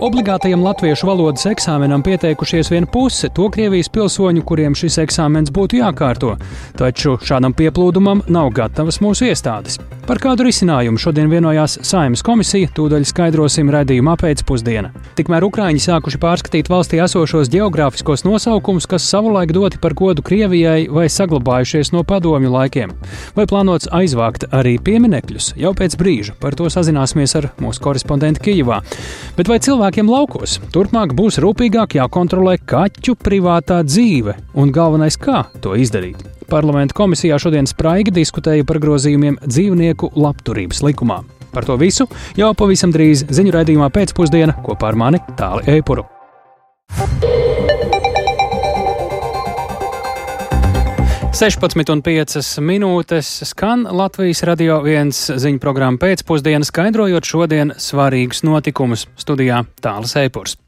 Obligātajam latviešu valodas eksāmenam pieteikušies vien puse to Krievijas pilsoņu, kuriem šis eksāmens būtu jākārto, taču šādam pieplūdumam nav gatavas mūsu iestādes. Par kādu risinājumu šodien vienojās Saimas komisija, tūdaļ skaidrosim redzījumā pēcpusdienā. Tikmēr Ukrāņi sākuši pārskatīt valstī esošos geogrāfiskos nosaukumus, kas savulaik doti par godu Krievijai vai saglabājušies no padomju laikiem. Vai plānots aizvākt arī pieminekļus jau pēc brīža? Par to sazināsimies ar mūsu korespondentu Kijivā. Bet vai cilvēki cilvēkiem laukos. Turpmāk būs rūpīgāk jākontrolē kaķu privātā dzīve un galvenais, kā to izdarīt. Parlamenta komisijā šodien spraigi diskutēja par grozījumiem dzīvnieku labturības likumā. Par to visu jau pavisam drīz ziņu raidījumā pēcpusdienā kopā ar mani Tāli Eipuru. 16,5 minūtes skan Latvijas radio viens ziņu programma pēcpusdienā, skaidrojot šodien svarīgus notikumus studijā Tāls Eipurs.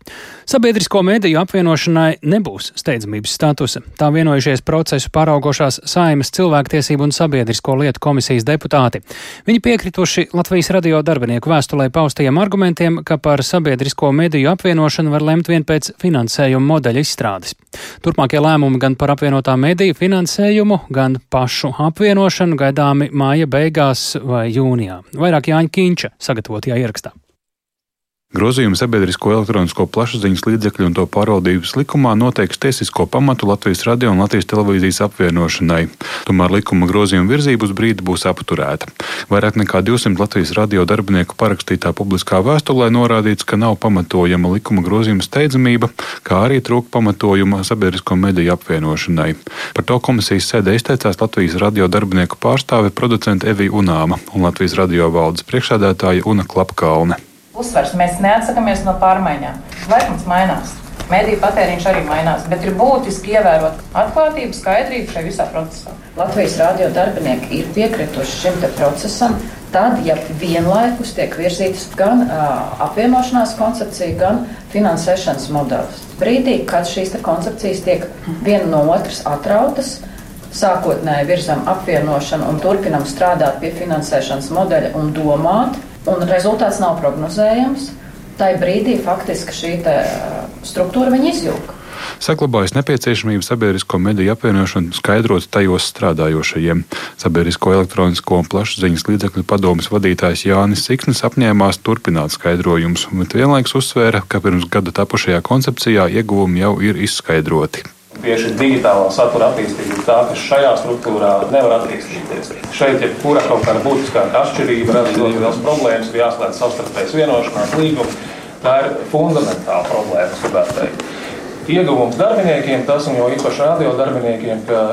Sabiedrisko mediju apvienošanai nebūs steidzamības statusa. Tā vienojušies procesu pāraugošās saimas cilvēktiesību un sabiedrisko lietu komisijas deputāti. Viņi piekrituši Latvijas radio darbinieku vēstulē paustajiem argumentiem, ka par sabiedrisko mediju apvienošanu var lemt vien pēc finansējuma modeļa izstrādes. Turpmākie lēmumi gan par apvienotā mediju finansējumu, gan pašu apvienošanu gaidāmi māja beigās vai jūnijā. Vairāk Jāņa Kīņča sagatavotajā ierakstā. Grozījumi sabiedrisko elektronisko plašsaziņas līdzekļu un to pārvaldības likumā noteiks tiesisko pamatu Latvijas radio un Latvijas televīzijas apvienošanai. Tomēr likuma grozījuma virzība uz brīdi būs apturēta. Vairāk nekā 200 Latvijas radio darbinieku parakstītā publiskā vēstulē norādīts, ka nav pamatojama likuma grozījuma steidzamība, kā arī trūka pamatojuma sabiedrisko mediju apvienošanai. Par to komisijas sēdē izteicās Latvijas radio darbinieku pārstāve producente Evija Unāma un Latvijas radio valdes priekšsēdētāja Una Klapkalne uzsvers. Mēs neatsakāmies no pārmaiņām. Laikmets mainās. Mēdīņu patēriņš arī mainās, bet ir būtiski ievērot atklātību, skaidrību šajā visā procesā. Latvijas radio darbinieki ir piekrituši šim procesam, tad, ja vienlaikus tiek virzītas gan uh, apvienošanās koncepcija, gan finansēšanas modelis. Brīdī, kad šīs koncepcijas tiek viena no otras atrautas, sākotnēji virzam apvienošanu un turpinam strādāt pie finansēšanas modeļa un domāt, un rezultāts nav prognozējams, tai brīdī faktiski šī struktūra izjūga. Saglabājas nepieciešamība sabiedrisko mediju apvienošanu skaidrot tajos strādājošajiem. Sabiedrisko elektronisko un plašsaziņas līdzekļu padomus vadītājs Jānis Siksnis apņēmās turpināt skaidrojumus, bet vienlaikus uzsvēra, ka pirms gada tapušajā koncepcijā ieguvumi jau ir izskaidroti. Tieši digitālā satura attīstība ir tā, kas šajā struktūrā nevar attīstīties. Šeit jebkura kaut kāda būtiskāka atšķirība rada ļoti liels problēmas, ir jāslēdz savstarpējas vienošanās līgumi. Tā ir fundamentāla problēma, gribētu teikt. Ieguvums darbiniekiem, tas un jau īpaši radio darbiniekiem, ka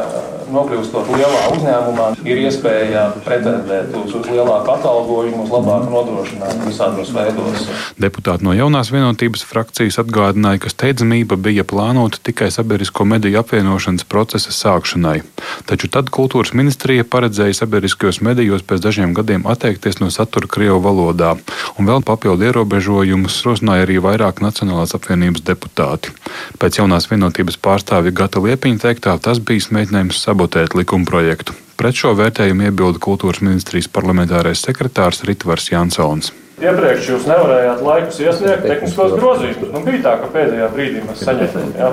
nokļūstot lielā uzņēmumā, ir iespēja pretendēt uz, uz lielāku atalgojumu, uz labāku nodrošinājumu visādos veidos. Deputāti no jaunās vienotības frakcijas atgādināja, ka steidzamība bija plānota tikai sabiedrisko mediju apvienošanas procesa sākšanai. Taču tad kultūras ministrija paredzēja sabiedriskajos medijos pēc dažiem gadiem atteikties no satura Krievu valodā, un vēl papildu ierobežojumus rosināja arī vairāk Nacionālās apvienības deputāti. Pēc jaunās vienotības pārstāvja Gata Liepiņa teiktā, tas bija mēģinājums sabotēt sabotēt likumprojektu. Pret šo vērtējumu iebilda kultūras ministrijas parlamentārais sekretārs Ritvars Jansons. Iepriekš jūs nevarējāt laikus iesniegt tehniskos grozījumus. Nu, bija tā, ka pēdējā brīdī mēs saņēmām. Ja?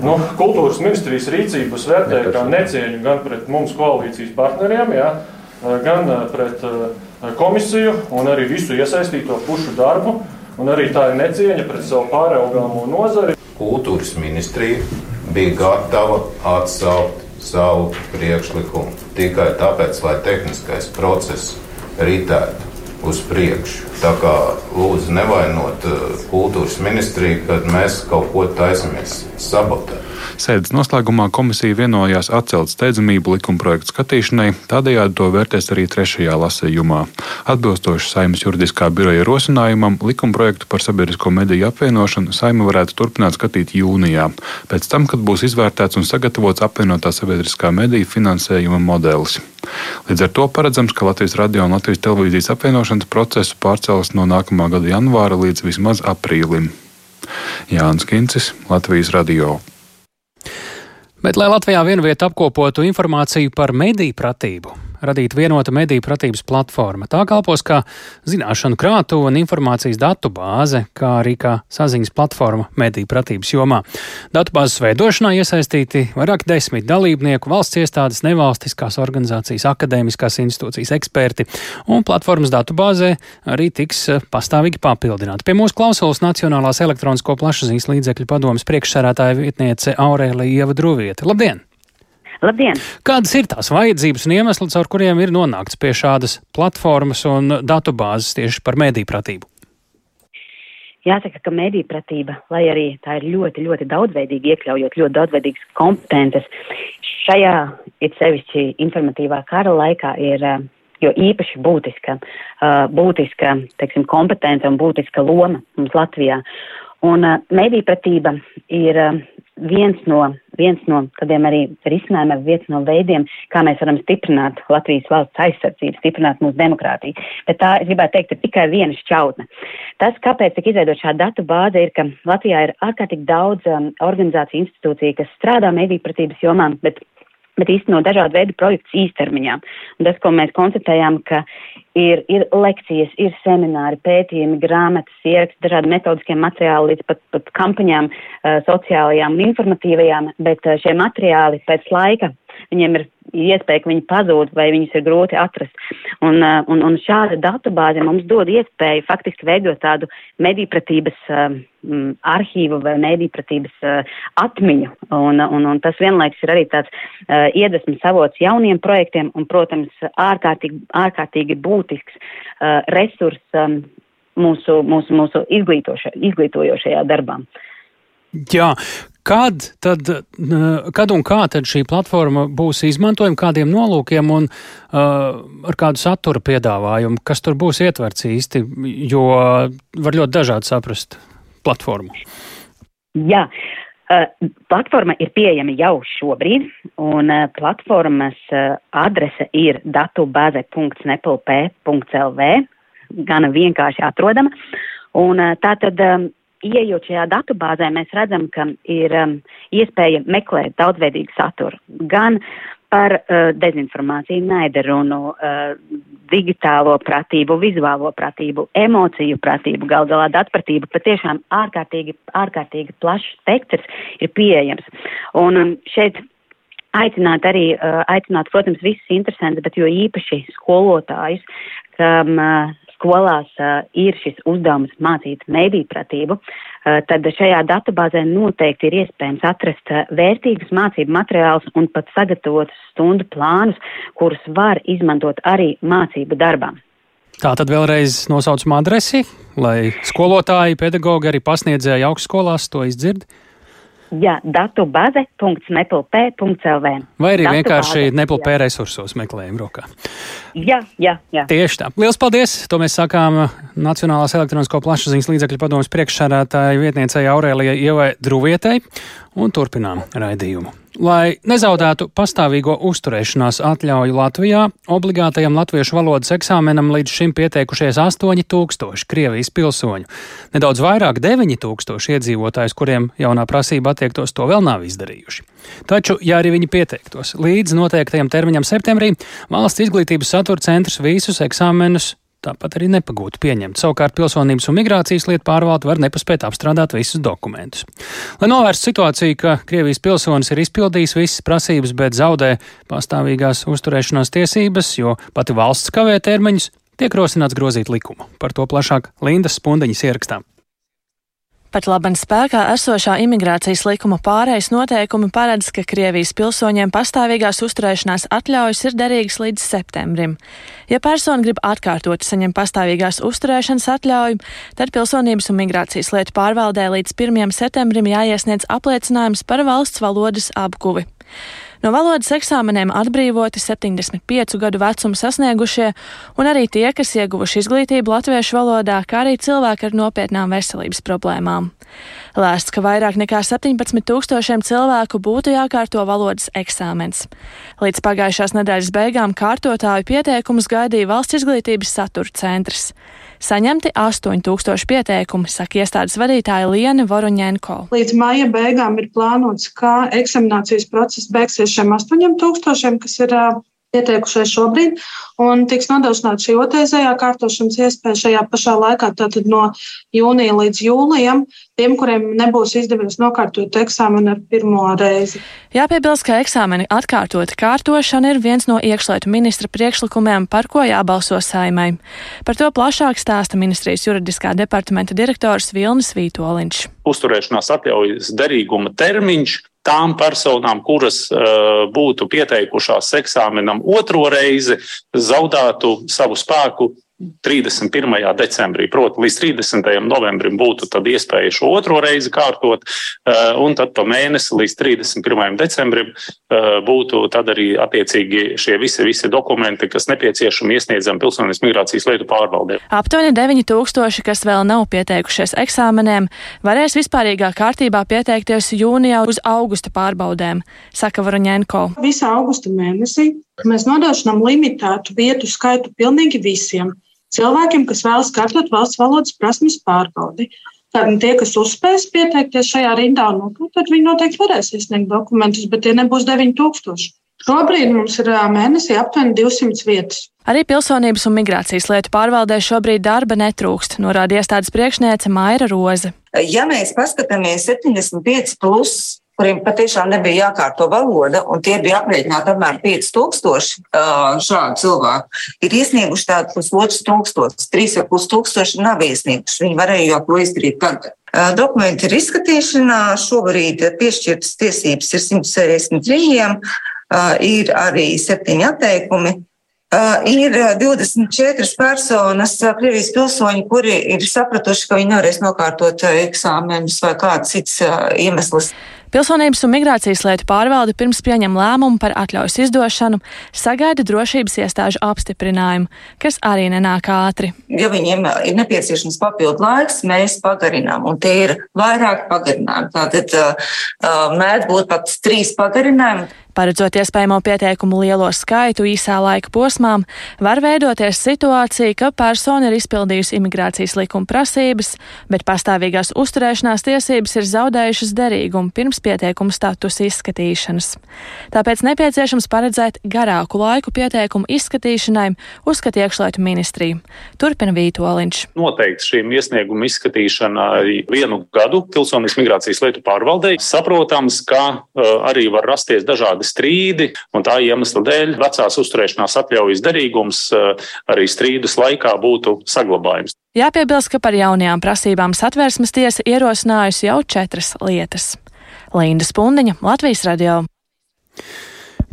Nu, kultūras ministrijas rīcības vērtēja kā necieņu gan pret mums koalīcijas partneriem, ja? gan pret komisiju un arī visu iesaistīto pušu darbu. Un arī tā ir necieņa pret savu pāraugāmo nozari. Kultūras ministrija bija gatava atsaukt savu priekšlikumu tikai tāpēc, lai tehniskais process ritētu uz priekšu. Tā kā lūdzu nevainot uh, kultūras ministriju, kad mēs kaut ko taisamies sabotēt. Sēdes noslēgumā komisija vienojās atcelt steidzamību likumprojektu skatīšanai, tādējādi to vērtēs arī trešajā lasījumā. Atbilstoši saimnes juridiskā biroja rosinājumam, likumprojektu par sabiedrisko mediju apvienošanu saima varētu turpināt skatīt jūnijā, pēc tam, kad būs izvērtēts un sagatavots apvienotā sabiedriskā mediju finansējuma modelis. Līdz ar to paredzams, ka Latvijas radio un Latvijas televīzijas apvienošanas procesu pārcels no nākamā gada janvāra līdz vismaz aprīlim. Jānis Kincis, Latvijas radio. Bet, lai Latvijā vienvieta apkopotu informāciju par mediju pratību, radīta vienota mediju pratības platforma. Tā kalpos kā zināšanu krātuve un informācijas datu bāze, kā arī kā saziņas platforma mediju pratības jomā. Datubāzes veidošanā iesaistīti vairāk desmit dalībnieku, valsts iestādes, nevalstiskās organizācijas, akadēmiskās institūcijas eksperti, un platformas datubāzē arī tiks pastāvīgi papildināti. Pie mūsu klausulas Nacionālās elektronisko plašsaziņas līdzekļu padomas priekšsērētāja vietniece Aurēlija Ieva Druvieta. Labdien! Labdien! Kādas ir tās vajadzības un iemesli, caur kuriem ir nonākts pie šādas platformas un datubāzes tieši par medīpratību? Jāsaka, ka medīpratība, lai arī tā ir ļoti, ļoti daudzveidīga, iekļaujot ļoti daudzveidīgas kompetences, šajā it sevišķi informatīvā kara laikā ir jo īpaši būtiska, būtiska, teiksim, kompetence un būtiska loma mums Latvijā. Un medīpratība ir viens no, viens no tādiem arī risinājumiem, viens no veidiem, kā mēs varam stiprināt Latvijas valsts aizsardzību, stiprināt mūsu demokrātiju. Bet tā, es gribētu teikt, ir tikai viena šķautne. Tas, kāpēc tika izveidot šāda datu bāze, ir, ka Latvijā ir ārkārtīgi daudz um, organizāciju institūciju, kas strādā medīpratības jomā, bet bet īstenot dažādu veidu projektus īstermiņā. Un tas, ko mēs konstatējām, ka ir, ir lekcijas, ir semināri, pētījumi, grāmatas, ieraksti, dažādi metodiskie materiāli līdz pat, pat kampaņām, uh, sociālajām un informatīvajām, bet uh, šie materiāli pēc laika viņiem ir iespēja, ka viņi pazūd vai viņus ir grūti atrast. Un, uh, un, un šāda datubāze mums dod iespēju faktiski veidot tādu medīpratības uh, arhīvu vai medīpratības uh, atmiņu. Un, un, un tas vienlaiks ir arī tāds uh, iedvesmas avots jauniem projektiem un, protams, ārkārtīgi, ārkārtīgi būtisks uh, resurs um, mūsu, mūsu, mūsu izglītojošajā darbā. Jā, Kad, tad, kad un kā tad šī platforma būs izmantojama, kādiem nolūkiem un uh, ar kādu satura piedāvājumu, kas tur būs ietverts īsti, jo var ļoti dažādi saprast platformu? Jā. Uh, platforma ir pieejama jau šobrīd, un uh, platformas uh, adrese ir datubāze.nepl.lv, gana vienkārši atrodama. Un uh, tā tad um, ieejot šajā datubāzē, mēs redzam, ka ir um, iespēja meklēt daudzveidīgu saturu. Gan par uh, dezinformāciju, naidarunu, uh, digitālo pratību, vizuālo pratību, emociju pratību, gal galā datpratību, patiešām ārkārtīgi, ārkārtīgi plašs spektrs ir pieejams. Un um, šeit aicināt arī, uh, aicināt, protams, visus interesantus, bet jo īpaši skolotājus, kam uh, skolās uh, ir šis uzdevums mācīt mēdīpratību, uh, tad šajā datubāzē noteikti ir iespējams atrast uh, vērtīgus mācību materiālus un pat sagatavotus stundu plānus, kurus var izmantot arī mācību darbā. Tā tad vēlreiz nosaucam adresi, lai skolotāji, pedagogi, arī pasniedzēji augstskolās to izdzird. Jā, datu bāze.neplp.lv. Vai arī datu vienkārši neplp resursos meklējam rokā. Jā, jā, jā. Tieši tā. Lielas paldies! To mēs sākām Nacionālās elektronisko plašsaziņas līdzekļu padomus priekšsādātāja vietniecei Aurēlijai Ievai Druvietei un turpinām raidījumu. Lai nezaudētu pastāvīgo uzturēšanās atļauju Latvijā, obligātajam latviešu valodas eksāmenam līdz šim pieteikušies 8000 Krievijas pilsoņu. Nedaudz vairāk 9000 iedzīvotājs, kuriem jaunā prasība attiektos, to vēl nav izdarījuši. Taču, ja arī viņi pieteiktos līdz noteiktajam termiņam septembrī, valsts izglītības satura centrs visus eksāmenus tāpat arī nepagūtu pieņemt. Savukārt pilsonības un migrācijas lietu pārvalde var nepaspēt apstrādāt visus dokumentus. Lai novērstu situāciju, ka Krievijas pilsonis ir izpildījis visas prasības, bet zaudē pastāvīgās uzturēšanās tiesības, jo pati valsts kavē termiņus, tiek rosināts grozīt likumu. Par to plašāk Lindas Spundeņas ierakstām. Pat labam spēkā esošā imigrācijas likuma pārējais noteikumi paredz, ka Krievijas pilsoņiem pastāvīgās uzturēšanās atļaujas ir derīgas līdz septembrim. Ja persona grib atkārtot saņemt pastāvīgās uzturēšanas atļauju, tad pilsonības un migrācijas lietu pārvaldē līdz 1. septembrim jāiesniedz apliecinājums par valsts valodas apguvi. No valodas eksāmeniem atbrīvoti 75 gadu vecumu sasniegušie un arī tie, kas ieguvuši izglītību latviešu valodā, kā arī cilvēki ar nopietnām veselības problēmām. Lēsts, ka vairāk nekā 17 tūkstošiem cilvēku būtu jākārto valodas eksāmens. Līdz pagājušās nedēļas beigām kārtotāju pieteikumus gaidīja valsts izglītības satura centrs. Saņemti 8000 pieteikumi, saka iestādes vadītāja Liene Voruņenko. Līdz maija beigām ir plānots, ka eksaminācijas process beigsies šiem 8000, kas ir pieteikušies šobrīd, un tiks nodrošināta šī otrreizējā kārtošanas iespēja šajā pašā laikā, tātad no jūnija līdz jūlijam, tiem, kuriem nebūs izdevies nokārtot eksāmenu ar pirmo reizi. Jāpiebilst, ka eksāmeni atkārtot kārtošana ir viens no iekšlietu ministra priekšlikumiem, par ko jābalso saimai. Par to plašāk stāsta ministrijas juridiskā departamenta direktors Vilnis Vītoliņš. Uzturēšanās atļaujas derīguma termiņš tām personām, kuras uh, būtu pieteikušās eksāmenam otro reizi, zaudētu savu spēku 31. decembrī, proti, līdz 30. novembrim būtu iespēja šo otro reizi kārtot, eh, un tad pa mēnesi līdz 31. decembrim eh, būtu tad arī attiecīgi šie visi, visi dokumenti, kas nepieciešami iesniedzami pilsonības migrācijas lietu pārvaldē. Aptuveni 9000, kas vēl nav pieteikušies eksāmeniem, varēs vispārīgā kārtībā pieteikties jūnijā uz augusta pārbaudēm, saka Varoņenko. Visā augusta mēnesī mēs nodrošinām limitētu vietu skaitu pilnīgi visiem cilvēkiem, kas vēlas kārtot valsts valodas prasmes pārbaudi. Tad tie, kas uzspēs pieteikties šajā rindā, nu, tad viņi noteikti varēs izsniegt dokumentus, bet tie nebūs 9000. Šobrīd mums ir mēnesī aptuveni 200 vietas. Arī pilsonības un migrācijas lietu pārvaldē šobrīd darba netrūkst, norāda iestādes priekšniece Maira Roze. Ja mēs paskatāmies 75 plus kuriem patiešām nebija jākārto valoda, un tie bija aprēķināti apmēram 5000 šādu cilvēku, ir iesnieguši tādu pusotru tūkstošu, trīs ar pus tūkstoši nav iesnieguši. Viņi varēja jau to izdarīt tagad. Dokumenti ir izskatīšanā, šobrīd piešķirtas tiesības ir 163, ir arī septiņi atteikumi. Ir 24 personas, Krievijas pilsoņi, kuri ir sapratuši, ka viņi nevarēs nokārtot eksāmenus vai kāds cits uh, iemesls. Pilsonības un migrācijas lietu pārvalde pirms pieņem lēmumu par atļaujas izdošanu, sagaida drošības iestāžu apstiprinājumu, kas arī nenāk ātri. Ja viņiem ir nepieciešams papildu laiks, mēs pagarinām, un tie ir vairāk pagarinājumi. Tātad uh, mēdz būt pat trīs pagarinājumi. Paredzot iespējamo pieteikumu lielo skaitu īsā laika posmā, var veidoties situācija, ka persona ir izpildījusi imigrācijas likuma prasības, bet pastāvīgās uzturēšanās tiesības ir zaudējušas derīgumu pirms pieteikuma statusa izskatīšanas. Tāpēc nepieciešams paredzēt garāku laiku pieteikumu izskatīšanai, uzskata iekšlietu ministrija. Turpina Vītoliņš. Noteikti šīm iesniegumu izskatīšanai vienu gadu pilsonības migrācijas lietu pārvaldē. Saprotams, ka uh, arī var rasties dažādi strīdi, un tā iemesla dēļ vecās uzturēšanās atļaujas derīgums eh, arī strīdus laikā būtu saglabājums. Jāpiebilst, ka par jaunajām prasībām satversmes tiesa ierosinājusi jau četras lietas. Linda Spundiņa, Latvijas radio.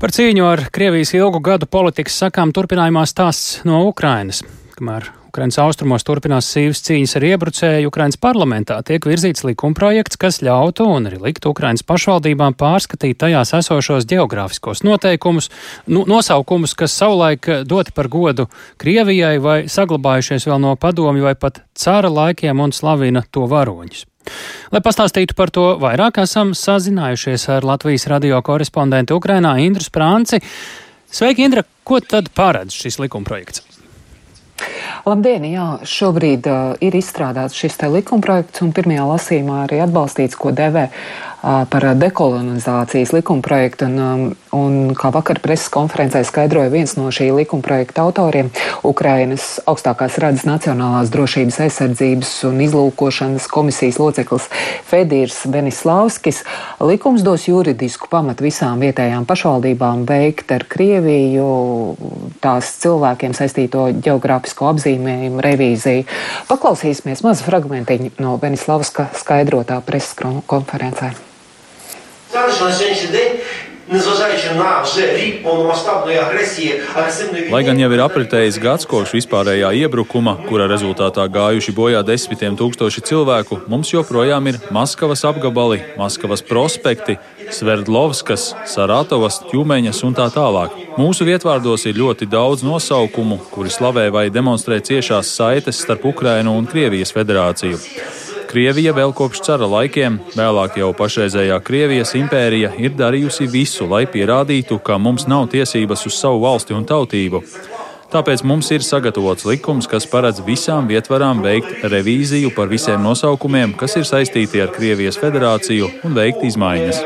Par cīņu ar Krievijas ilgu gadu politikas sakām turpinājumā stāsts no Ukrainas. Kamēr Ukrainas austrumos turpinās sīvas cīņas ar iebrucēju. Ukrainas parlamentā tiek virzīts likumprojekts, kas ļautu un arī liktu Ukrainas pašvaldībām pārskatīt tajās esošos geogrāfiskos noteikumus, nu, nosaukumus, kas savulaik doti par godu Krievijai vai saglabājušies vēl no padomju vai pat cara laikiem un slavina to varoņus. Lai pastāstītu par to vairāk, esam sazinājušies ar Latvijas radio korespondentu Ukrainā Indru Sprānci. Sveiki, Indra! Ko tad paredz šis likumprojekts? Labdien! Jā, šobrīd uh, ir izstrādāts šis likumprojekts un pirmajā lasījumā arī atbalstīts, ko devē par dekolonizācijas likumprojektu. Un, un kā vakar preses konferencē skaidroja viens no šī likumprojekta autoriem, Ukrainas augstākās redzes Nacionālās drošības aizsardzības un izlūkošanas komisijas loceklis Fedīrs Benislavskis, likums dos juridisku pamatu visām vietējām pašvaldībām veikt ar Krieviju tās cilvēkiem saistīto geogrāfisko apzīmējumu revīziju. Paklausīsimies mazu fragmentiņu no Benislavska skaidrotā preses konferencē. Також на сьогоднішній день Незважаючи на вже рік повномасштабної агресії, агресивної Lai gan jau ir apritējis gads kopš vispārējā iebrukuma, kura rezultātā gājuši bojā desmitiem tūkstoši cilvēku, mums joprojām ir Maskavas apgabali, Maskavas prospekti, Sverdlovskas, Saratovas, Ķumeņas un tā tālāk. Mūsu vietvārdos ir ļoti daudz nosaukumu, kuri slavē vai demonstrē ciešās saites starp Ukrainu un Krievijas federāciju. Krievija vēl kopš cara laikiem, vēlāk jau pašreizējā Krievijas impērija, ir darījusi visu, lai pierādītu, ka mums nav tiesības uz savu valsti un tautību. Tāpēc mums ir sagatavots likums, kas paredz visām vietvarām veikt revīziju par visiem nosaukumiem, kas ir saistīti ar Krievijas federāciju, un veikt izmaiņas.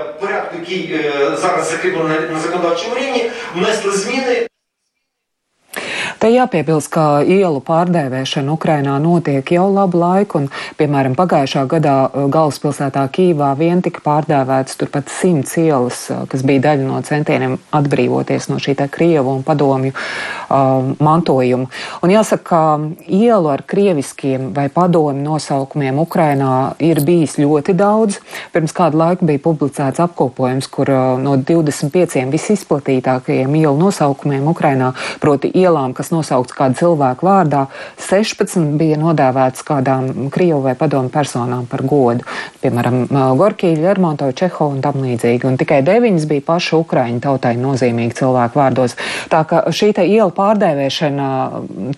Te jāpiebilst, ka ielu pārdēvēšana Ukrainā notiek jau labu laiku, un, piemēram, pagājušā gadā uh, galvaspilsētā Kīvā vien tika pārdēvēts turpat simts ielas, uh, kas bija daļa no centieniem atbrīvoties no šī Krievu un padomju uh, mantojuma. Un jāsaka, ka ielu ar krieviskiem vai padomju nosaukumiem Ukrainā ir bijis ļoti daudz. Pirms kādu laiku bija publicēts apkopojums, kur uh, no 25 visizplatītākajiem ielu nosaukumiem Ukrainā, proti ielām, kas nosaukts kādu cilvēku vārdā, 16 bija nodēvēts kādām Krievu vai padomu personām par godu. Piemēram, Gorkija, Lermontovi, Čeho un tam līdzīgi. Un tikai 9 bija paši Ukraiņu tautai nozīmīgi cilvēku vārdos. Tā ka šī iela pārdēvēšana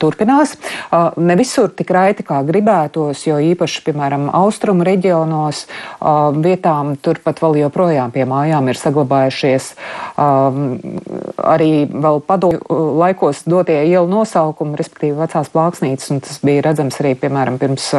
turpinās. Ne visur tik raiti, kā gribētos, jo īpaši, piemēram, austrumu reģionos vietām turpat vēl joprojām pie mājām ir saglabājušies arī vēl padomju laikos dotie ielu nosaukumi, respektīvi vecās plāksnītes, un tas bija redzams arī, piemēram, pirms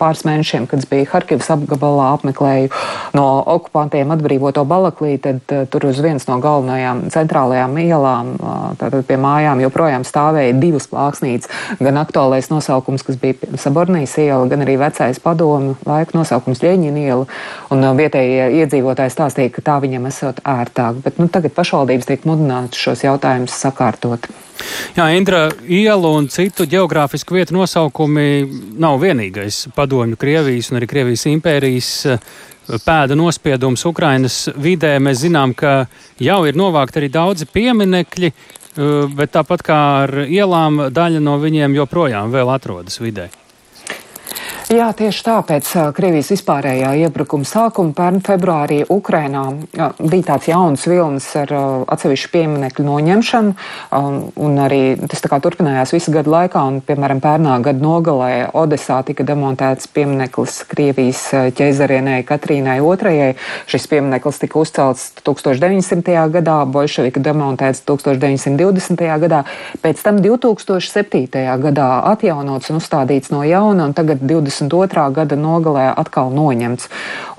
pāris mēnešiem, kad es biju Harkivas apgabalā, apmeklēju no okupantiem atbrīvoto Balaklī, tad tur uz viens no galvenajām centrālajām ielām, tātad pie mājām joprojām stāvēja divas plāksnītes, gan aktuālais nosaukums, kas bija Sabornijas iela, gan arī vecais padomu laika nosaukums Ļeņina iela, un vietējie iedzīvotāji stāstīja, ka tā viņam esot ērtāk, bet nu, tagad pašvaldības tiek mudinātas šos jautājumus sakārtot. Jā, Indra, ielu un citu geogrāfisku vietu nosaukumi nav vienīgais padomju Krievijas un arī Krievijas impērijas pēda nospiedums Ukrainas vidē. Mēs zinām, ka jau ir novākti arī daudzi pieminekļi, bet tāpat kā ar ielām, daļa no viņiem joprojām vēl atrodas vidē. Jā, tieši tāpēc Krievijas vispārējā iebrukuma sākuma pērn februārī Ukrainā bija tāds jauns vilnis ar atsevišķu pieminekļu noņemšanu, un arī tas tā kā turpinājās visu gadu laikā, un, piemēram, pērnā gada nogalē Odesā tika demontēts piemineklis Krievijas ķeizarienei Katrīnai II. Šis piemineklis tika uzcelts 1900. gadā, bolševika demontēts 1920. gadā, pēc tam 2007. gadā atjaunots un uzstādīts no jauna, un tagad 20. 22. gada nogalē atkal noņemts.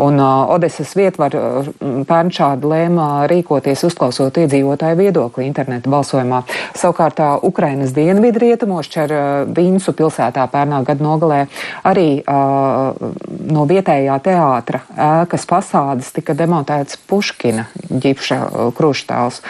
Un uh, Odesas vietvar uh, pērnšādi lēma rīkoties uzklausot iedzīvotāju viedokli interneta balsojumā. Savukārt uh, Ukrainas dienvidu rietumos ķer uh, Vinsu pilsētā pērnā gada nogalē arī uh, no vietējā teātra ēkas fasādes tika demontēts Puškina ģipša kruštāls.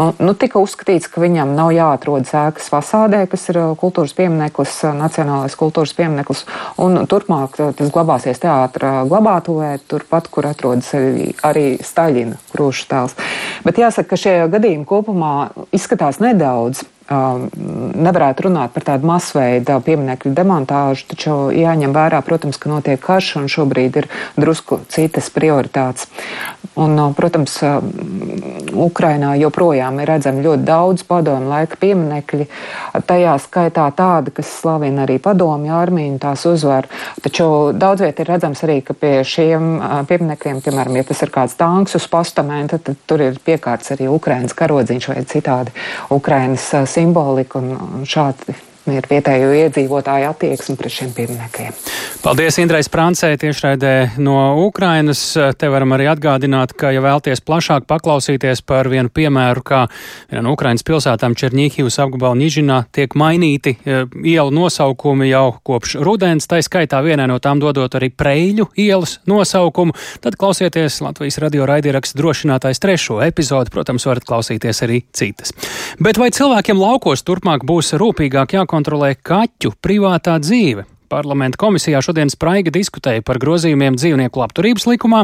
Un, nu, tika uzskatīts, ka viņam nav jāatrodas ēkas fasādē, kas ir uh, kultūras piemineklis, uh, nacionālais kultūras piemineklis, un turpmāk tas glabāsies teātra glabātuvē, turpat, kur atrodas arī, arī Staļina krūšu tēls. Bet jāsaka, ka šie gadījumi kopumā izskatās nedaudz nevarētu runāt par tādu masveida pieminekļu demontāžu, taču jāņem vērā, protams, ka notiek karš un šobrīd ir drusku citas prioritātes. Un, protams, Ukrainā joprojām ir redzami ļoti daudz padomu laika pieminekļi, tajā skaitā tādi, kas slavina arī padomju armiju un tās uzvar. Taču daudz viet ir redzams arī, ka pie šiem pieminekļiem, piemēram, ja tas ir kāds tanks uz postamenta, tad tur ir piekārts arī Ukrainas karodziņš vai citādi Ukrainas simbolika un šādi ir vietējo iedzīvotāju attieksme pret šiem pieminekļiem. Paldies Indrais Prancē tiešraidē no Ukrainas. Te varam arī atgādināt, ka, ja vēlties plašāk paklausīties par vienu piemēru, kā viena no Ukrainas pilsētām Černīhivas apgabala Nižinā tiek mainīti e, ielu nosaukumi jau kopš rudens, tai skaitā vienai no tām dodot arī Preļu ielas nosaukumu, tad klausieties Latvijas radio raidierakstu drošinātājs trešo epizodi, protams, varat klausīties arī citas. Bet vai cilvēkiem laukos turpmāk būs rūpīgāk jākontrolē? Jākontrolē kaķu privātā dzīve. Parlamenta komisijā šodien spraigi diskutēja par grozījumiem dzīvnieku labturības likumā,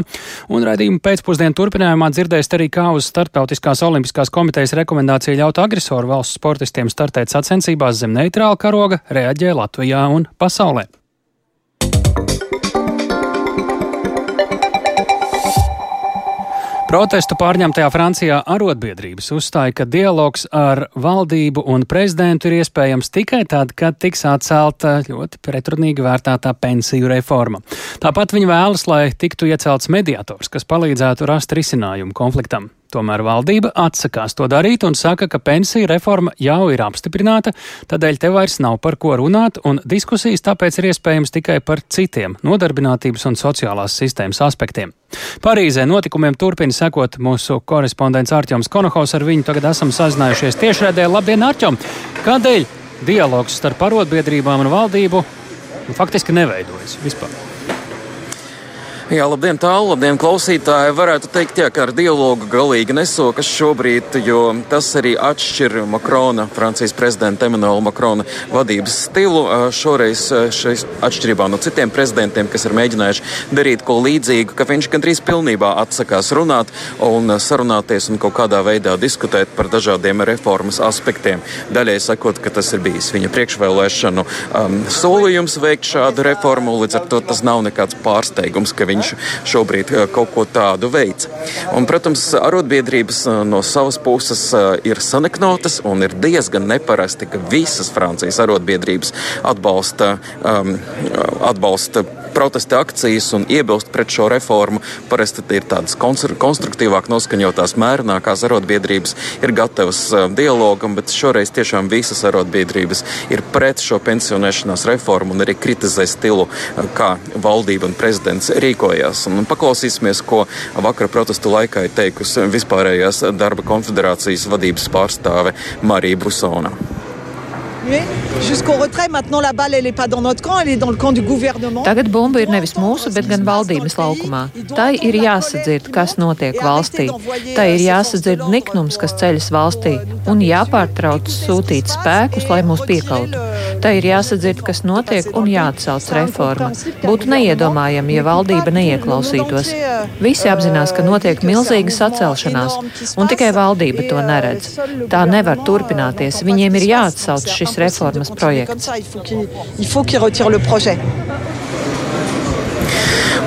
un raidījuma pēcpusdienu turpinājumā dzirdēs arī, kā uz Startautiskās olimpiskās komitejas rekomendāciju ļaut agresoru valsts sportistiem startēt sacensībās zem neitrāla karoga, reaģē Latvijā un pasaulē. Protestu pārņemtajā Francijā arotbiedrības uzstāja, ka dialogs ar valdību un prezidentu ir iespējams tikai tad, kad tiks atcelta ļoti pretrunīgi vērtētā pensiju reforma. Tāpat viņi vēlas, lai tiktu iecelts mediators, kas palīdzētu rast risinājumu konfliktam. Tomēr valdība atsakās to darīt un saka, ka pensiju reforma jau ir apstiprināta, tādēļ te vairs nav par ko runāt, un diskusijas tāpēc ir iespējams tikai par citiem nodarbinātības un sociālās sistēmas aspektiem. Parīzē notikumiem turpina sekot mūsu korespondents Arķoms Konohaus. Ar viņu tagad esam sazinājušies tiešraidē. Labdien, Arķom! Kādēļ dialogs starp arotbiedrībām un valdību faktiski neveidojas vispār. Jā, labdien, tālu, labdien, klausītāji. Varētu teikt, jā, ka ar dialogu galīgi nesokas šobrīd, jo tas arī atšķir Makrona, Francijas prezidenta Emanuela Makrona vadības stilu. Šoreiz, šeit, atšķirībā no citiem prezidentiem, kas ir mēģinājuši darīt ko līdzīgu, ka viņš gandrīz pilnībā atsakās runāt un sarunāties un kaut kādā veidā diskutēt par dažādiem reformas aspektiem. Daļai sakot, ka tas ir bijis viņa priekšvēlēšanu um, solījums veikt šādu reformu, līdz ar to tas nav nekāds pārsteigums, ka viņi viņš šobrīd eh, kaut ko tādu veic. Un, protams, arotbiedrības eh, no savas puses eh, ir saneknotas un ir diezgan neparasti, ka visas Francijas arotbiedrības atbalsta, um, atbalsta protesta akcijas un iebilst pret šo reformu. Parasti ir tādas konstruktīvāk noskaņotās, mērenākās arotbiedrības, ir gatavas uh, dialogam, bet šoreiz tiešām visas arotbiedrības ir pret šo pensionēšanās reformu un arī kritizē stilu, uh, kā valdība un prezidents rīkojās. Un paklausīsimies, ko vakara protestu laikā ir teikusi vispārējās darba konfederācijas vadības pārstāve Marija Brusona. Tagad bumba ir nevis mūsu, bet gan valdības laukumā. Tai ir jāsadzird, kas notiek valstī. Tai ir jāsadzird niknums, kas ceļas valstī, un jāpārtrauc sūtīt spēkus, lai mūs piekautu. Tai ir jāsadzird, kas notiek, un jāatsauc reforma. Būtu neiedomājami, ja valdība neieklausītos. Visi apzinās, ka notiek milzīga sacelšanās, un tikai valdība to neredz. Tā nevar turpināties. Viņiem ir jāatsauc šis šis reformas projekts.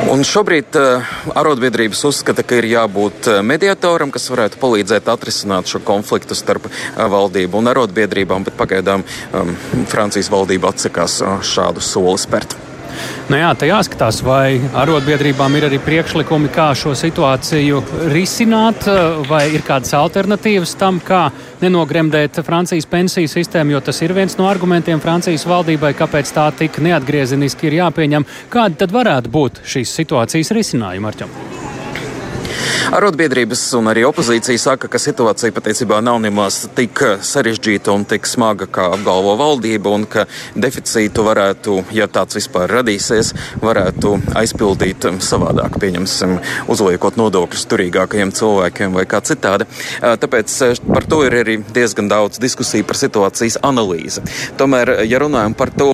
Un šobrīd uh, arotbiedrības uzskata, ka ir jābūt uh, mediatoram, kas varētu palīdzēt atrisināt šo konfliktu starp uh, valdību un arotbiedrībām, bet pagaidām um, Francijas valdība atsakās uh, šādu soli spērt. Nu jā, tā jāskatās, vai arotbiedrībām ir arī priekšlikumi, kā šo situāciju risināt, vai ir kādas alternatīvas tam, kā nenogremdēt Francijas pensiju sistēmu, jo tas ir viens no argumentiem Francijas valdībai, kāpēc tā tik neatgriezeniski ir jāpieņem. Kādi tad varētu būt šīs situācijas risinājumi, Arķam? Arotbiedrības un arī opozīcija saka, ka situācija patiesībā nav nemaz tik sarežģīta un tik smaga, kā apgalvo valdība, un ka deficītu varētu, ja tāds vispār radīsies, varētu aizpildīt savādāk, pieņemsim, uzliekot nodokļus turīgākajiem cilvēkiem vai kā citādi. Tāpēc par to ir arī diezgan daudz diskusiju par situācijas analīzi. Tomēr, ja runājam par to,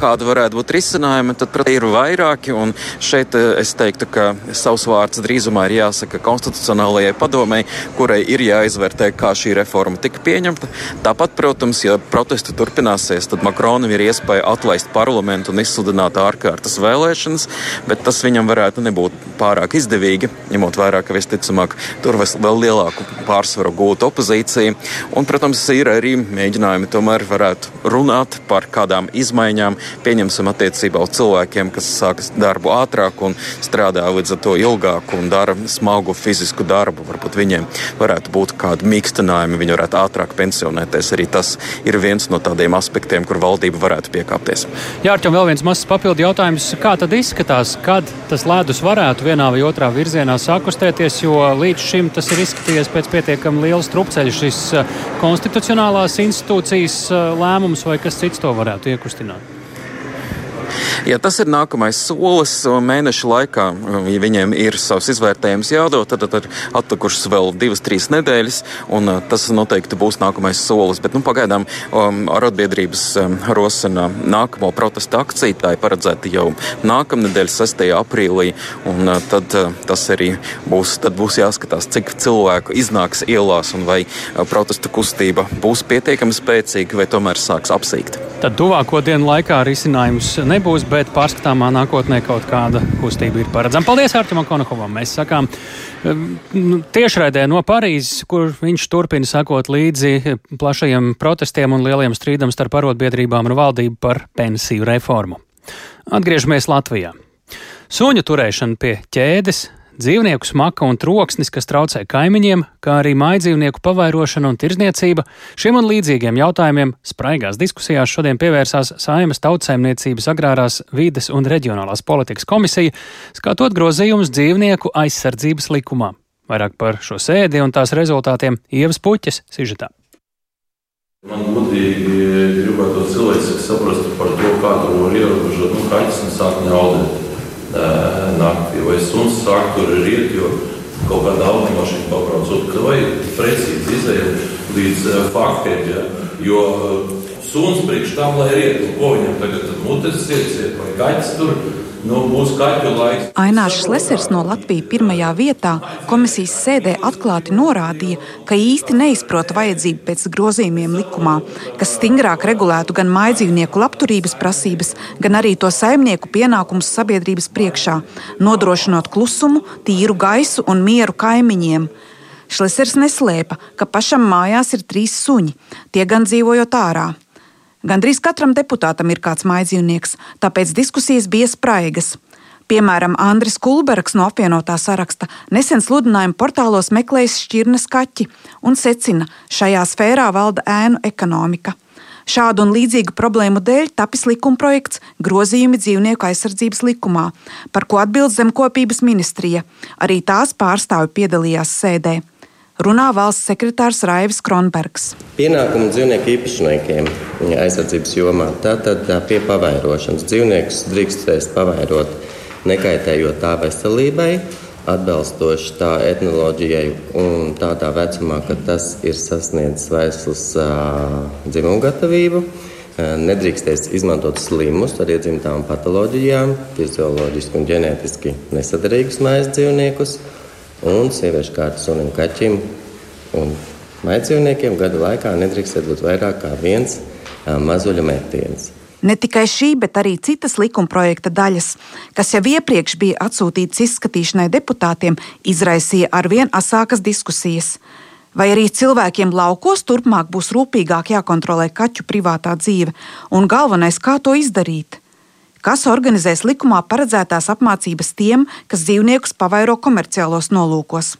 Kāda varētu būt risinājuma, tad protams, ir vairāki. Šeit eh, es teiktu, ka savs vārds drīzumā ir jāsaka konstitucionālajai padomei, kurai ir jāizvērtē, kā šī reforma tika pieņemta. Tāpat, protams, ja protesti turpināsies, tad Makronam ir iespēja atlaist parlamentu un izsludināt ārkārtas vēlēšanas, bet tas viņam varētu nebūt pārāk izdevīgi, ņemot vērā, ka visticamāk tur vēl lielāku pārsvaru gūtu opozīcija. Un, protams, ir arī mēģinājumi tomēr varētu runāt par kādām izmaiņām izmaiņām, pieņemsim attiecībā uz cilvēkiem, kas sākas darbu ātrāk un strādā līdz ar to ilgāk un dara smagu fizisku darbu. Varbūt viņiem varētu būt kādi mīkstinājumi, viņi varētu ātrāk pensionēties. Arī tas ir viens no tādiem aspektiem, kur valdība varētu piekāpties. Jā, Arčam, vēl viens mazs papildu jautājums. Kā tad izskatās, kad tas ledus varētu vienā vai otrā virzienā sakustēties, jo līdz šim tas ir izskatījies pēc pietiekami liela strupceļa šis eh, konstitucionālās institūcijas eh, lēmums vai kas cits to varētu iekustināt? Ja tas ir nākamais solis mēneša laikā, ja viņiem ir savs izvērtējums jādod, tad, tad ir atlikušas vēl divas, trīs nedēļas, un uh, tas noteikti būs nākamais solis. Bet nu, pagaidām um, arotbiedrības um, rosina nākamo protesta akciju. Tā ir paredzēta jau nākamnedēļ, 6. aprīlī, un uh, tad uh, tas arī būs, būs jāskatās, cik cilvēku iznāks ielās un vai uh, protesta kustība būs pietiekami spēcīga vai tomēr sāks apsīkt. Tad tuvāko dienu laikā risinājums nebūs, bet pārskatāmā nākotnē kaut kāda kustība ir paredzama. Paldies Artimam Konakovam! Mēs sakām nu, tiešraidē no Parīzes, kur viņš turpina sakot līdzi plašajiem protestiem un lieliem strīdam starp arotbiedrībām un valdību par pensiju reformu. Atgriežamies Latvijā. Suņu turēšana pie ķēdes dzīvnieku smaka un troksnis, kas traucē kaimiņiem, kā arī mājdzīvnieku pavairošana un tirzniecība. Šiem un līdzīgiem jautājumiem spraigās diskusijās šodien pievērsās Saimas tautsēmniecības agrārās vides un reģionālās politikas komisija, skatot grozījumus dzīvnieku aizsardzības likumā. Vairāk par šo sēdi un tās rezultātiem Ievas Puķes sižetā. Man godīgi gribētu cilvēks saprast par to, kā to var ierobežot. Nu, kaķis nesāk ņaudēt naktī, vai suns sāk tur riet, jo kaut kāda automašīna pabraucot, ka vajag precīzi izēja līdz faktiem. Ja? Jo suns priekš tam, lai riet, nu, ko viņam tagad mutes ieciet, vai kaķis tur Nu, Ainārs Lesers no Latvijas pirmajā vietā komisijas sēdē atklāti norādīja, ka īsti neizprota vajadzību pēc grozījumiem likumā, kas stingrāk regulētu gan mājdzīvnieku labturības prasības, gan arī to saimnieku pienākumus sabiedrības priekšā, nodrošinot klusumu, tīru gaisu un mieru kaimiņiem. Šlesers neslēpa, ka pašam mājās ir trīs suņi, tie gan dzīvojot ārā. Gandrīz katram deputātam ir kāds mājdzīvnieks, tāpēc diskusijas bija spraigas. Piemēram, Andris Kulbergs no apvienotā saraksta nesen sludinājumu portālos meklējis šķirnes kaķi un secina, šajā sfērā valda ēnu ekonomika. Šādu un līdzīgu problēmu dēļ tapis likumprojekts grozījumi dzīvnieku aizsardzības likumā, par ko atbild Zemkopības ministrija. Arī tās pārstāvi piedalījās sēdē runā valsts sekretārs Raivis Kronbergs. Pienākumu dzīvnieku īpašniekiem aizsardzības jomā tātad tā pie pavairošanas dzīvniekus drīkstēs pavairot nekaitējot tā veselībai, atbilstoši tā etnoloģijai un tādā vecumā, kad tas ir sasniedzis vesels dzimumu gatavību. Nedrīkstēs izmantot slimus ar iedzimtām patoloģijām, fizioloģiski un ģenētiski nesadarīgus mājas dzīvniekus un sieviešu kārtas sunim, kaķim un maidzīvniekiem gada laikā nedrīkst būt vairāk kā viens mazuļu metiens. Ne tikai šī, bet arī citas likumprojekta daļas, kas jau iepriekš bija atsūtītas izskatīšanai deputātiem, izraisīja arvien asākas diskusijas. Vai arī cilvēkiem laukos turpmāk būs rūpīgāk jākontrolē kaķu privātā dzīve, un galvenais, kā to izdarīt? Kas organizēs likumā paredzētās apmācības tiem, kas dzīvniekus pavairo komerciālos nolūkos.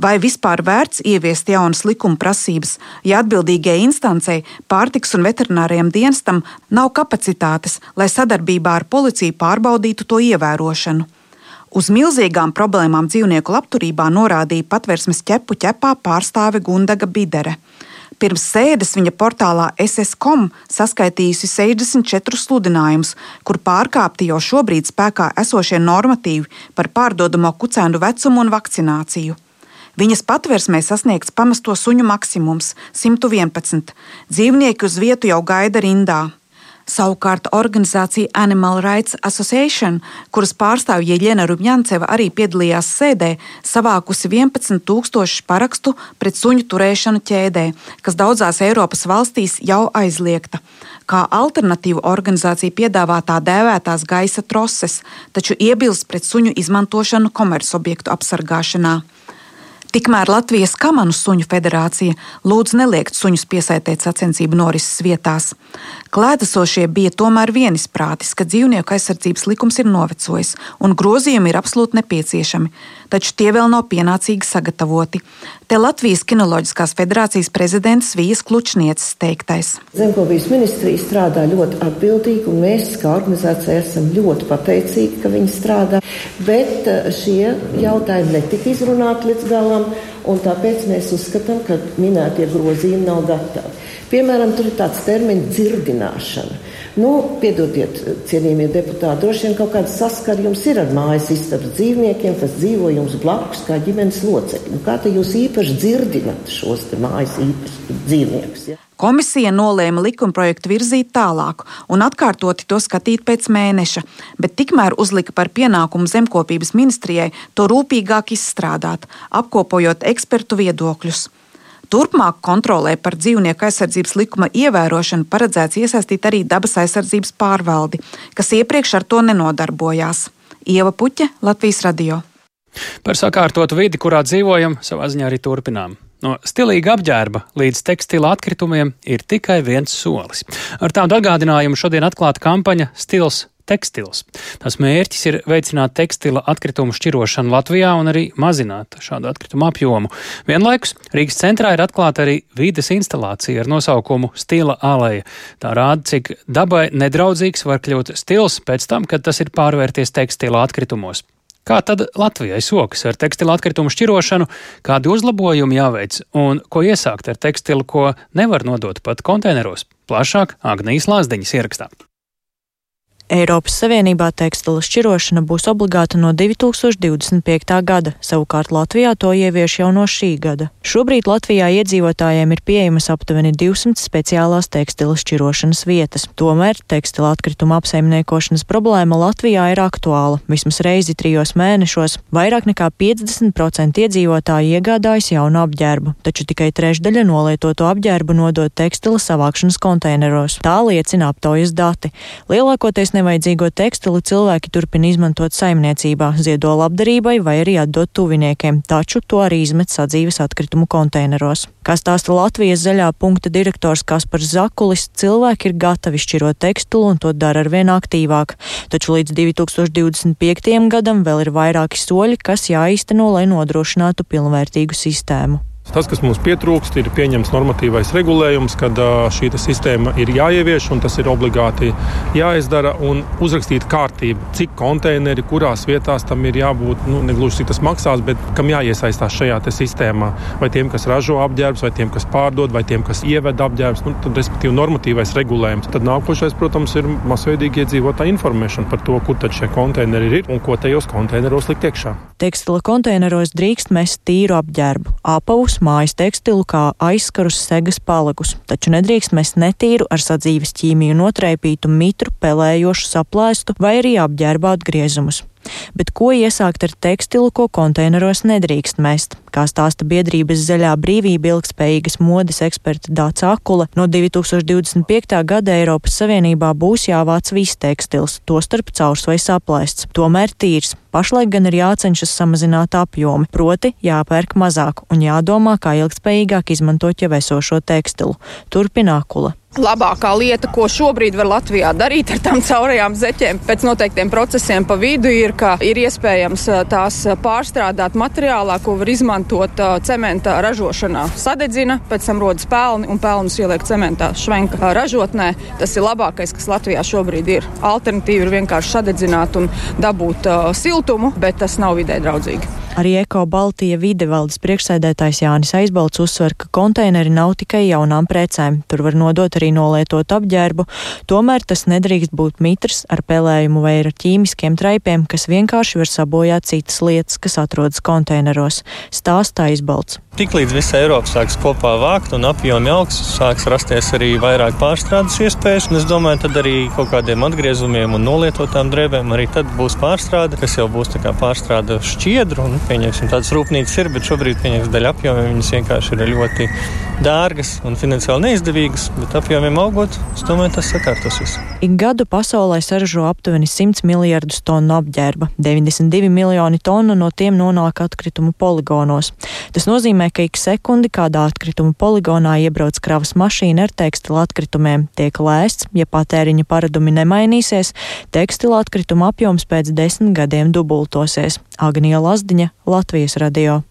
Vai vispār vērts ieviest jaunas likuma prasības, ja atbildīgajai instancei, pārtiks un veterināriem dienestam nav kapacitātes, lai sadarbībā ar policiju pārbaudītu to ievērošanu? Uz milzīgām problēmām dzīvnieku labturībā norādīja patvērsmes ķepu ķepā pārstāve Gundaga Bidere. Pirms sēdes viņa portālā SS.com saskaitījusi 64 sludinājumus, kur pārkāpti jau šobrīd spēkā esošie normatīvi par pārdodamo kucēnu vecumu un vakcināciju. Viņas patversmē sasniegts pamesto suņu maksimums - 111. Dzīvnieki uz vietu jau gaida rindā. Savukārt organizācija Animal Rights Association, kuras pārstāvja Jeļena Rubņanceva arī piedalījās sēdē, savākusi 11,000 parakstu pret suņu turēšanu ķēdē, kas daudzās Eiropas valstīs jau aizliegta. Kā alternatīvu organizācija piedāvā tā dēvētās gaisa troses, taču iebilst pret suņu izmantošanu komercobjektu apsargāšanā. Tikmēr Latvijas Kamanu suņu federācija lūdz neliegt suņus piesaistīt sacensību norises vietās. Klētesošie bija tomēr vienisprātis, ka dzīvnieku aizsardzības likums ir novecojis un grozījumi ir absolūti nepieciešami, taču tie vēl nav pienācīgi sagatavoti. Te Latvijas Kinoloģiskās federācijas prezidents Vijas Klučniecis teiktais. Zemkopības ministrija strādā ļoti atbildīgi, un mēs kā organizācija esam ļoti pateicīgi, ka viņi strādā, bet eh, šie jautājumi netika izrunāti līdz galam un tāpēc mēs uzskatām, ka minētie grozījumi nav gatavi. Piemēram, tur ir tāds termins dzirdināšana. Nu, piedodiet, cienījamie deputāti, droši vien kaut kāda saskara jums ir ar mājas istabas dzīvniekiem, kas dzīvo jums blakus kā ģimenes locekļi. Nu, kā te jūs īpaši dzirdinat šos mājas dzīvniekus? Ja? Komisija nolēma likumprojektu virzīt tālāk un atkārtoti to skatīt pēc mēneša, bet tikmēr uzlika par pienākumu zemkopības ministrijai to rūpīgāk izstrādāt, apkopojot ekspertu viedokļus. Turpmāk kontrolē par dzīvnieku aizsardzības likuma ievērošanu paredzēts iesaistīt arī dabas aizsardzības pārvaldi, kas iepriekš ar to nenodarbojās. Ieva Puķa, Latvijas radio. Par sakārtotu vidi, kurā dzīvojam, savā ziņā arī turpinām. No stilīga apģērba līdz tekstila atkritumiem ir tikai viens solis. Ar tādu atgādinājumu šodien atklāta kampaņa Stils tekstils. Tās mērķis ir veicināt tekstila atkritumu šķirošanu Latvijā un arī mazināt šādu atkritumu apjomu. Vienlaikus Rīgas centrā ir atklāta arī vides instalācija ar nosaukumu Stila aleja. Tā rāda, cik dabai nedraudzīgs var kļūt stils pēc tam, kad tas ir pārvērties tekstila atkritumos. Kā tad Latvijai sokas ar tekstilu atkritumu šķirošanu, kādi uzlabojumi jāveic un ko iesākt ar tekstilu, ko nevar nodot pat konteineros? Plašāk Agnijas Lāsdiņas ierakstā. Eiropas Savienībā tekstila šķirošana būs obligāta no 2025. gada, savukārt Latvijā to ievieš jau no šī gada. Šobrīd Latvijā iedzīvotājiem ir pieejamas aptuveni 200 speciālās tekstila šķirošanas vietas. Tomēr tekstila atkrituma apsaimniekošanas problēma Latvijā ir aktuāla. Vismaz reizi trijos mēnešos vairāk nekā 50% iedzīvotāji iegādājas jaunu apģērbu, taču tikai trešdaļa nolietoto apģērbu nodod tekstila savākšanas konteineros. Tā liecina aptaujas dati. Lielākoties nevajadzīgo tekstilu cilvēki turpina izmantot saimniecībā, ziedo labdarībai vai arī atdot tuviniekiem, taču to arī izmet sadzīves atkritumu konteineros. Kā stāsta Latvijas zaļā punkta direktors Kaspars Zakulis, cilvēki ir gatavi šķirot tekstilu un to dara arvien aktīvāk, taču līdz 2025. gadam vēl ir vairāki soļi, kas jāīsteno, lai nodrošinātu pilnvērtīgu sistēmu. Tas, kas mums pietrūkst, ir pieņemts normatīvais regulējums, kad šī sistēma ir jāievieš un tas ir obligāti jāizdara un uzrakstīt kārtību, cik konteineri, kurās vietās tam ir jābūt. Nu, negluži cik tas maksās, bet kam jāiesaistās šajā sistēmā. Vai tiem, kas ražo apģērbus, vai tiem, kas pārdod, vai tiem, kas ieved apģērbus, nu, tad, respektīvi, normatīvais regulējums. Tad nākošais, protams, ir masveidīgi iedzīvotāju informēšana par to, kur tad šie konteineri ir un ko tajos konteineros likt iekšā. Tekstila konteineros drīkst mest tīru apģērbu, apavus tirgus mājas tekstilu kā aizskarus segas palagus, taču nedrīkst mest netīru ar sadzīves ķīmiju notraipītu mitru, pelējošu saplēstu vai arī apģērba atgriezumus. Bet ko iesākt ar tekstilu, ko konteineros nedrīkst mest? Kā stāsta biedrības zaļā brīvība ilgspējīgas modes eksperta Dāca Akula, no 2025. gada Eiropas Savienībā būs jāvāc viss tekstils, tostarp caurs vai saplēsts, tomēr tīrs. Pašlaik gan ir jācenšas samazināt apjomi, proti jāpērk mazāk un jādomā, kā ilgspējīgāk izmantot jau esošo tekstilu. Turpina Akula. Labākā lieta, ko šobrīd var Latvijā darīt ar tām caurajām zeķēm, pēc noteiktiem procesiem pa vidu, ir, ka ir iespējams tās pārstrādāt materiālā, ko var izmantot cementa ražošanā. Sadedzina, pēc tam rodas pelni un pelnus ieliek cementā švenka ražotnē. Tas ir labākais, kas Latvijā šobrīd ir. Alternatīva ir vienkārši sadedzināt un dabūt uh, siltumu, bet tas nav vidē draudzīgi. Arī Eko Baltija videvaldes priekšsēdētājs Jānis Aizbalts uzsver, ka konteineri nav tikai jaunām precēm. Tur var nodot arī nolietot apģērbu, tomēr tas nedrīkst būt mitrs ar pelējumu vai ar ķīmiskiem traipiem, kas vienkārši var sabojāt citas lietas, kas atrodas konteineros. Stāstā Aizbalts. Tiklīdz visa Eiropa sāks kopā vākt un apjomi augs, sāks rasties arī vairāk pārstrādes iespējas. Es domāju, tad arī kaut kādiem atgriezumiem un nolietotām drēbēm arī tad būs pārstrāde, kas jau būs pārstrāde šķiedru. Un, pieņemsim, tādas rūpnīcas ir, bet šobrīd, pieņemsim, daļa apjomiem viņas vienkārši ir ļoti dārgas un finansiāli neizdevīgas. Bet apjomiem augot, es domāju, tas sakārtosies. Ik gadu pasaulē saražo aptuveni 100 miljardus tonu apģērba. 92 miljoni tonu no tiem nonāk atkritumu poligonos. Tas nozīmē, ka ik sekundi kādā atkrituma poligonā iebrauc kravas mašīna ar tekstila atkritumiem. Tiek lēsts, ja patēriņa paradumi nemainīsies, tekstila atkrituma apjoms pēc desmit gadiem dubultosies. Agnija Lazdiņa, Latvijas radio.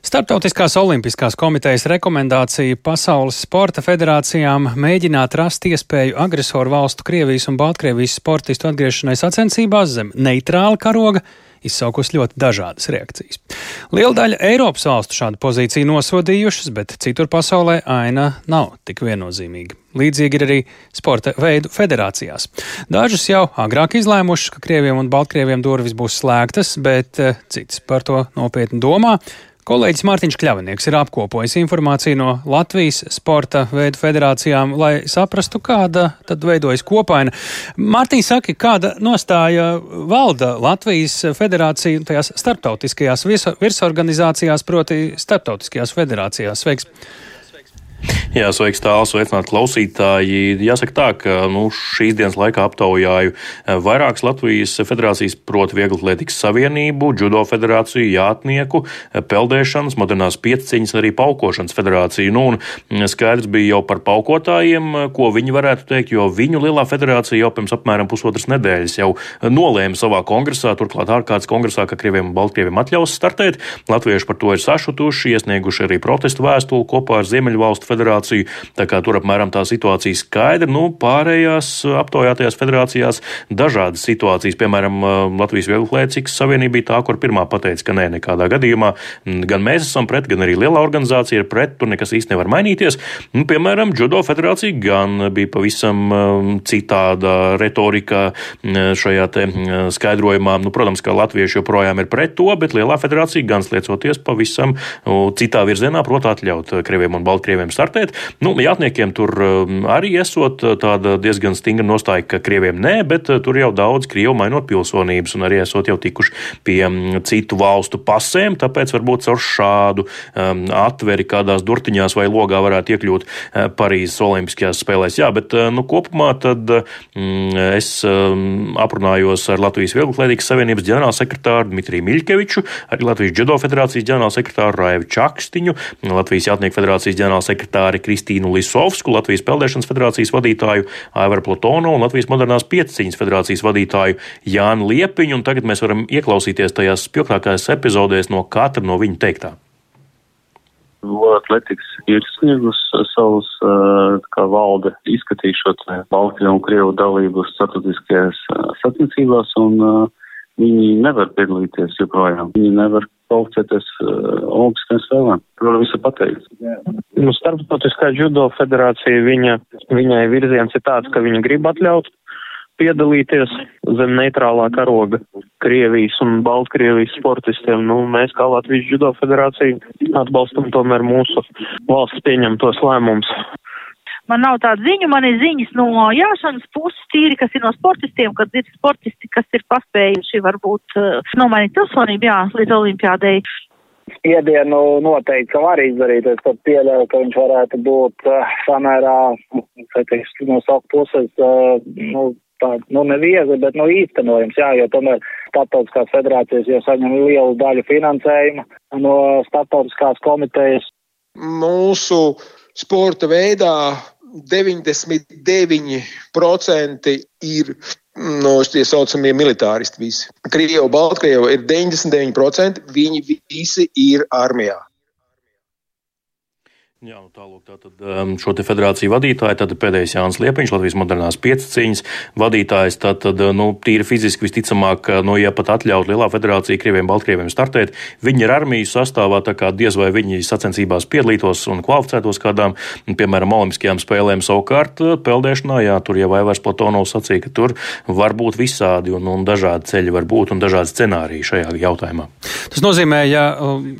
Startautiskās olimpiskās komitejas rekomendācija Pasaules sporta federācijām mēģināt rast iespēju agresoru valstu Krievijas un Baltkrievijas sportistu atgriešanai sacensībās zem neitrāla karoga izsaukus ļoti dažādas reakcijas. Liela daļa Eiropas valstu šādu pozīciju nosodījušas, bet citur pasaulē aina nav tik viennozīmīga. Līdzīgi ir arī sporta veidu federācijās. Dažas jau agrāk izlēmušas, ka Krieviem un Baltkrieviem durvis būs slēgtas, bet eh, citas par to nopietni domā. Kolēģis Mārtiņš Kļavinieks ir apkopojis informāciju no Latvijas sporta veidu federācijām, lai saprastu, kāda tad veidojas kopaina. Mārtiņ saka, kāda nostāja valda Latvijas federācija tajās starptautiskajās virsorganizācijās, proti starptautiskajās federācijās. Sveiks! Jā, sveiks, tāls, sveicināti klausītāji. Jāsaka tā, ka nu, šīs dienas laikā aptaujāju eh, vairākas Latvijas federācijas, proti, Vieglatlētikas savienību, Judo federāciju, Jātnieku, eh, Peldēšanas, Modernās pieciņas, arī Paukošanas federāciju. Nu, un mm, skaidrs bija jau par paukotājiem, eh, ko viņi varētu teikt, jo viņu lielā federācija jau pirms apmēram pusotras nedēļas jau nolēma savā kongresā, turklāt ārkārtas kongresā, ka Krieviem un Baltkrieviem atļaus startēt. Latvieši par to ir sašutuši, iesnieguši arī protestu vēstuli kopā ar Ziemeļvalstu federāciju. Tā kā tur apmēram tā situācija skaidra. Nu, pārējās aptaujātajās federācijās dažādas situācijas. Piemēram, Latvijas Vieglplēcikas savienība bija tā, kur pirmā pateica, ka nē, nekādā gadījumā. Gan mēs esam pret, gan arī lielā organizācija ir pret, tur nekas īsti nevar mainīties. Nu, piemēram, Judo federācija gan bija pavisam um, citāda retorika šajā skaidrojumā. Nu, protams, ka latvieši joprojām ir pret to, bet lielā federācija gan sliecoties pavisam citā virzienā, proti, atļaut krieviem un baltkrieviem startēt. Nu, jātniekiem tur um, arī esot tāda diezgan stingra nostāja, ka krieviem nē, bet uh, tur jau daudz krievu mainot pilsonības un arī esot jau tikuši pie um, citu valstu pasēm, tāpēc varbūt caur šādu um, atveri kādās durtiņās vai logā varētu iekļūt uh, Parīzes Olimpiskajās spēlēs. Jā, bet uh, nu, kopumā tad mm, es um, aprunājos ar Latvijas Vieglklēdīgas Savienības ģenerālsekretāru Dmitriju Miļkeviču, arī Latvijas Džudo federācijas ģenerālsekretāru Raivu Čakstiņu, Latvijas Jātnieku federācijas ģenerālsekretāri Kristīnu Lisovsku, Latvijas Peldēšanas federācijas vadītāju Aivaru Platono un Latvijas modernās pieciņas federācijas vadītāju Jānu Liepiņu. Un tagad mēs varam ieklausīties tajās spilgtākajās epizodēs no katra no viņu teiktā. Atletiks ir sniegus savus, kā valde, izskatīšot Baltiju un Krievu dalību starptautiskajās sacensībās, un viņi nevar piedalīties joprojām. Viņi nevar kvalificēties Olimpiskajām spēlēm. Tur viss ir pateikts. Nu, Starptautiskā judo federācija, viņa, viņai virziens ir tāds, ka viņa grib atļaut piedalīties zem neitrālā karoga Krievijas un Baltkrievijas sportistiem. Nu, mēs kā Latvijas judo federācija atbalstam tomēr mūsu valsts pieņemtos lēmumus. Man nav tāda ziņa, man ir ziņas no jāšanas puses tīri, kas ir no sportistiem, kad ir sportisti, kas ir paspējuši varbūt uh, nomainīt pilsonību, jā, līdz olimpiādei. Spiedienu noteikti, ka var izdarīt, es pat pieļauju, ka viņš varētu būt uh, samērā, kā teiks, no savu puses, uh, nu, tā, nu, neviegli, bet, nu, īstenojams, jā, jo tomēr starptautiskās federācijas jau saņem lielu daļu finansējuma no starptautiskās komitejas. Mūsu sporta veidā 99% ir no tie saucamie militāristi visi. Krievu, Baltkrievu ir 99%, viņi visi ir armijā. Jā, nu tālāk, tātad um, šo te federāciju vadītāju, tad pēdējais Jānis Liepiņš, Latvijas modernās piecīņas vadītājs, tad, nu, tīri fiziski visticamāk, nu, ja pat atļaut lielā federācija Krieviem, Baltkrieviem startēt, viņi ir armijas sastāvā, tā kā diez vai viņi sacensībās piedalītos un kvalificētos kādām, piemēram, olimpiskajām spēlēm savukārt peldēšanā, jā, tur jau Vaivars Platonovs sacīja, ka tur var būt visādi un, un dažādi ceļi var būt un dažādi scenāriji šajā jautājumā. Tas nozīmē, ja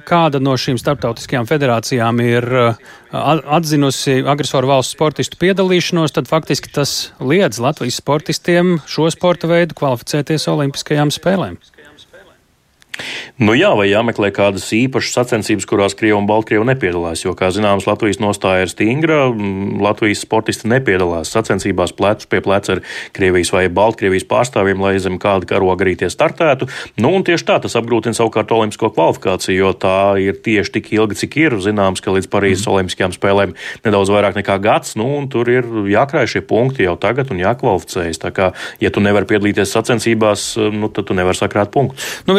kāda no šīm starptautiskajām federācijām ir atzinusi agresoru valstu sportistu piedalīšanos, tad faktiski tas liedz Latvijas sportistiem šo sporta veidu kvalificēties Olimpiskajām spēlēm. Nu jā, vai jāmeklē kādas īpašas sacensības, kurās Krievija un Baltkrievija nepiedalās. Jo, kā zināms, Latvijas nostāja ir stingra. Latvijas sportisti nepiedalās sacensībās plecu pie pleca ar Krievijas vai Baltkrievijas pārstāvjiem, lai zem kāda karoga arī tie startētu. Nu, un tieši tā tas apgrūtina savukārt olimpisko kvalifikāciju, jo tā ir tieši tik ilga, cik ir. Zināms, ka līdz Parīzes mm. olimpiskajām spēlēm nedaudz vairāk nekā gads, nu, un tur ir jākrāj šie punkti jau tagad un jākvalificējas. Tā kā, ja tu nevari piedalīties sacensībās, nu, tad tu nevari sakrāt punktus. Nu,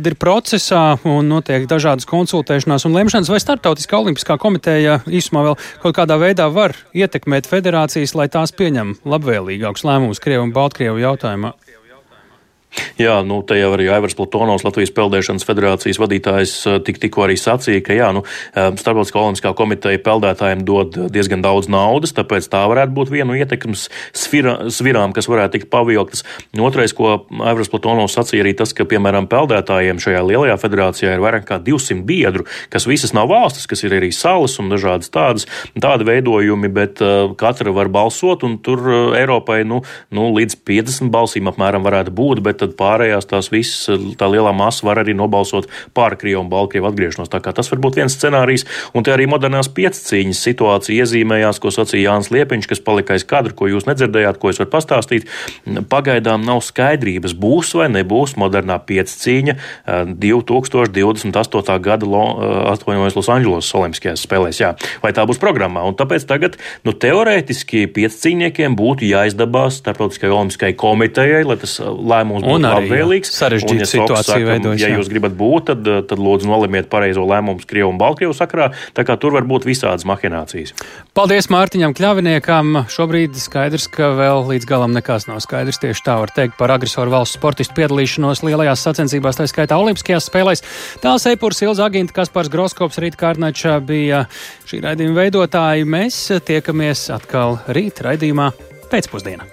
tad ir procesā un notiek dažādas konsultēšanās un lemšanas, vai Startautiskā olimpiskā komiteja īsumā vēl kaut kādā veidā var ietekmēt federācijas, lai tās pieņem labvēlīgākus lēmumus Krievu un Baltkrievu jautājumā? Jā, nu, te jau arī Aivars Platonovs, Latvijas Peldēšanas federācijas vadītājs, eh, tik, tikko arī sacīja, ka jā, nu, eh, Starptautiskā olimpiskā komiteja peldētājiem dod diezgan daudz naudas, tāpēc tā varētu būt viena no ietekmes svirām, kas varētu tikt pavilktas. Otrais, ko Aivars Platonovs sacīja, arī tas, ka, piemēram, peldētājiem šajā lielajā federācijā ir vairāk kā 200 biedru, kas visas nav valstis, kas ir arī salas un dažādas tādas, tādi veidojumi, bet uh, katra var balsot, un tur Eiropai, nu, nu, līdz 50 balsīm apmēram varētu būt, bet tad pārējās tās visas, tā lielā masa var arī nobalsot pār Krievu un Baltkrievu atgriešanos. Tā kā tas var būt viens scenārijs, un te arī modernās piecīņas situācija iezīmējās, ko sacīja Jānis Liepiņš, kas palika aiz kadra, ko jūs nedzirdējāt, ko es varu pastāstīt. Pagaidām nav skaidrības, būs vai nebūs modernā piecīņa 2028. gada atvainojas Losandželos Olimpiskajās spēlēs. Jā. Vai tā būs programmā? Un tāpēc tagad, nu, teorētiski piecīņniekiem būtu jāizdabās Starptautiskajai Olimpiskajai komitejai, lai tas lēmums un labvēlīgs. Sarežģīta situācija veidojas. Ja jūs gribat būt, tad, tad lūdzu nolemiet pareizo lēmumu Krievu un Baltkrievu sakrā, tā kā tur var būt visādas mahinācijas. Paldies Mārtiņam Kļaviniekam. Šobrīd skaidrs, ka vēl līdz galam nekas nav skaidrs. Tieši tā var teikt par agresoru valsts sportistu piedalīšanos lielajās sacensībās, tā skaitā Olimpiskajās spēlēs. Tāls Eipurs, Ilza Aginta, Kaspars Groskops, Rīt Kārnačā bija šī raidījuma veidotāji. Mēs tiekamies atkal rīt raidījumā pēcpusdienā.